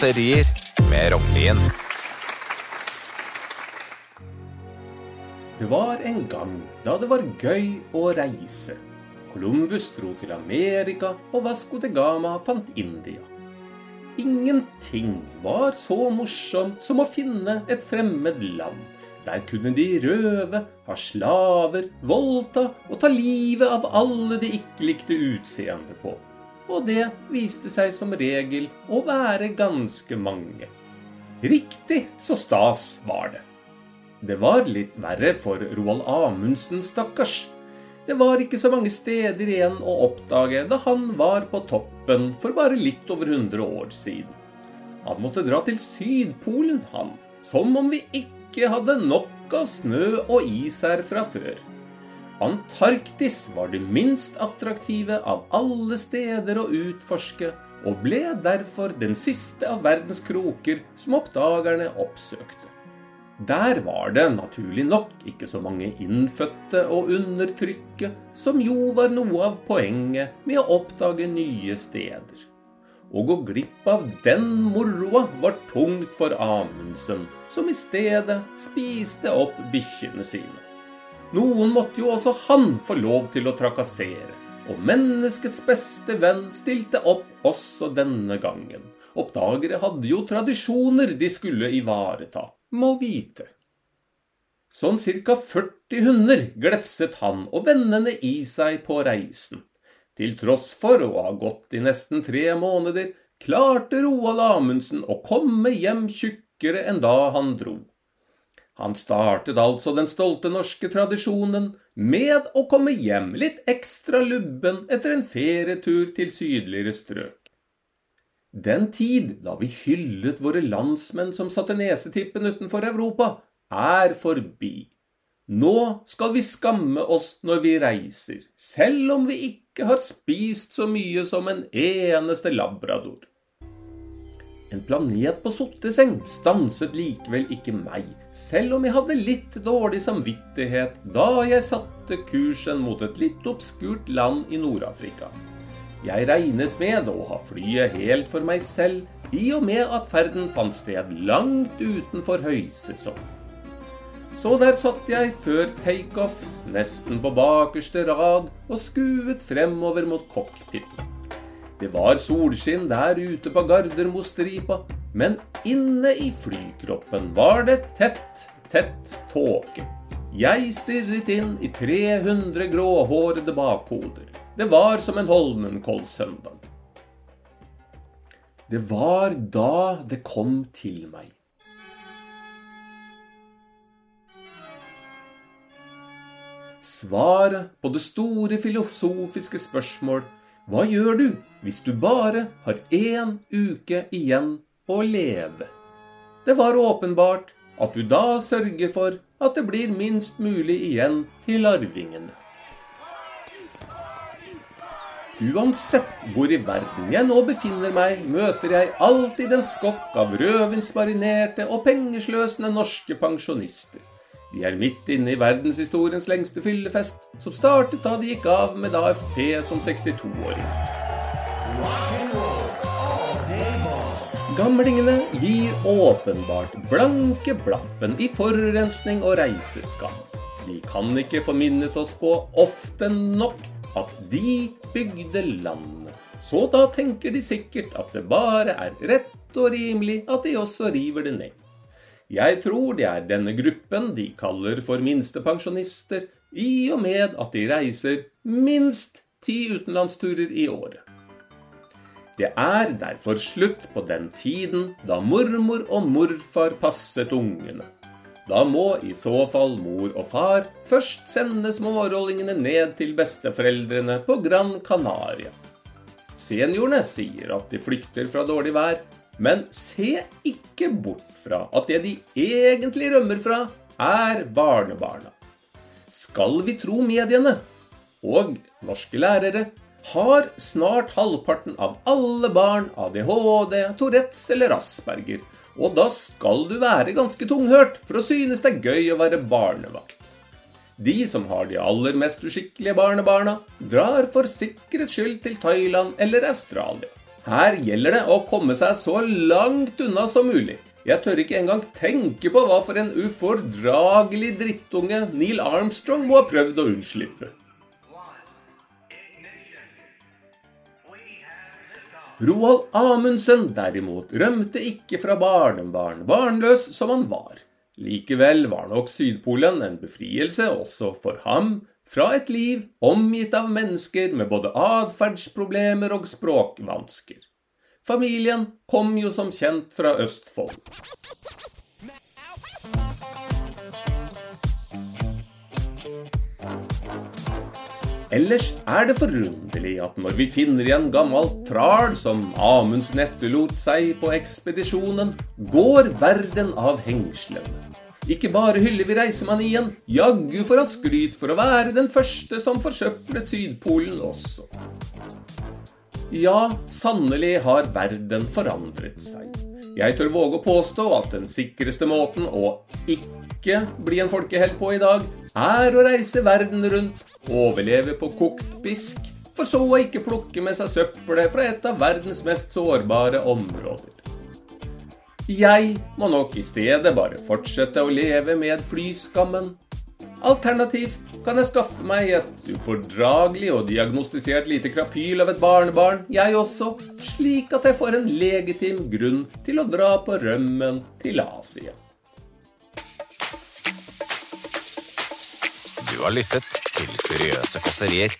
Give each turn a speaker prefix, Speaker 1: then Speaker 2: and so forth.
Speaker 1: Raserier med Rognlien.
Speaker 2: Det var en gang da det var gøy å reise. Columbus dro til Amerika, og Vasco de Gama fant India. Ingenting var så morsomt som å finne et fremmed land. Der kunne de røve, ha slaver, voldta og ta livet av alle de ikke likte utseendet på og det viste seg som regel å være ganske mange. Riktig så stas var det. Det var litt verre for Roald Amundsen, stakkars. Det var ikke så mange steder igjen å oppdage da han var på toppen for bare litt over 100 år siden. Han måtte dra til Sydpolen, han, som om vi ikke hadde nok av snø og is her fra før. Antarktis var det minst attraktive av alle steder å utforske, og ble derfor den siste av verdens kroker som oppdagerne oppsøkte. Der var det naturlig nok ikke så mange innfødte å undertrykke, som jo var noe av poenget med å oppdage nye steder. Å gå glipp av den moroa var tungt for Amundsen, som i stedet spiste opp bikkjene sine. Noen måtte jo også han få lov til å trakassere, og menneskets beste venn stilte opp også denne gangen. Oppdagere hadde jo tradisjoner de skulle ivareta, må vite. Sånn ca 40 hunder glefset han og vennene i seg på reisen. Til tross for å ha gått i nesten tre måneder, klarte Roald Amundsen å komme hjem tjukkere enn da han dro. Han startet altså den stolte norske tradisjonen med å komme hjem litt ekstra lubben etter en ferietur til sydligere strøk. Den tid da vi hyllet våre landsmenn som satte nesetippen utenfor Europa, er forbi. Nå skal vi skamme oss når vi reiser, selv om vi ikke har spist så mye som en eneste labrador. En planet på sotteseng stanset likevel ikke meg, selv om jeg hadde litt dårlig samvittighet da jeg satte kursen mot et litt obskurt land i Nord-Afrika. Jeg regnet med å ha flyet helt for meg selv, i og med at ferden fant sted langt utenfor høysesong. Så der satt jeg før takeoff, nesten på bakerste rad, og skuet fremover mot cockpiten. Det var solskinn der ute på Gardermostripa, men inne i flykroppen var det tett, tett tåke. Jeg stirret inn i 300 gråhårede bakhoder. Det var som en Holmenkollsøndag. Det var da det kom til meg. Svaret på det store filosofiske spørsmål hva gjør du hvis du bare har én uke igjen å leve? Det var åpenbart at du da sørger for at det blir minst mulig igjen til arvingene. Uansett hvor i verden jeg nå befinner meg, møter jeg alltid en skokk av rødvinsmarinerte og pengesløsende norske pensjonister. De er midt inne i verdenshistoriens lengste fyllefest, som startet da de gikk av med AFP som 62-åringer. Gamlingene gir åpenbart blanke blaffen i forurensning og reiseskam. De kan ikke få minnet oss på ofte nok at de bygde landet. Så da tenker de sikkert at det bare er rett og rimelig at de også river det ned. Jeg tror det er denne gruppen de kaller for minstepensjonister, i og med at de reiser minst ti utenlandsturer i året. Det er derfor slutt på den tiden da mormor og morfar passet ungene. Da må i så fall mor og far først sende smårollingene ned til besteforeldrene på Gran Canaria. Seniorene sier at de flykter fra dårlig vær, men se ikke bort fra at det de egentlig rømmer fra, er barnebarna. Skal vi tro mediene og norske lærere, har snart halvparten av alle barn ADHD, Tourettes eller Asperger. Og da skal du være ganske tunghørt for å synes det er gøy å være barnevakt. De som har de aller mest uskikkelige barnebarna, drar for sikkerhets skyld til Thailand eller Australia. Her gjelder det å komme seg så langt unna som mulig. Jeg tør ikke engang tenke på hva for en ufordragelig drittunge Neil Armstrong må ha prøvd å unnslippe. Roald Amundsen derimot rømte ikke fra barnebarn, barnløs som han var. Likevel var nok Sydpolen en befrielse også for ham fra et liv omgitt av mennesker med både atferdsproblemer og språkvansker. Familien kom jo som kjent fra Østfold. Ellers er det forunderlig at når vi finner igjen gammelt tral som Amundsen etterlot seg på ekspedisjonen, går verden av hengslene. Ikke bare hyller vi reisemanien, jaggu får han skryt for å være den første som forsøplet Sydpolen også. Ja, sannelig har verden forandret seg. Jeg tør våge å påstå at den sikreste måten å ikke bli en folkehelt på i dag, er å reise verden rundt, overleve på kokt bisk, for så å ikke plukke med seg søppelet fra et av verdens mest sårbare områder. Jeg må nok i stedet bare fortsette å leve med flyskammen. Alternativt kan jeg skaffe meg et ufordragelig og diagnostisert lite krapyl av et barnebarn, jeg også, slik at jeg får en legitim grunn til å dra på rømmen til Asia.
Speaker 1: Du har lyttet til Kuriøse kåserier.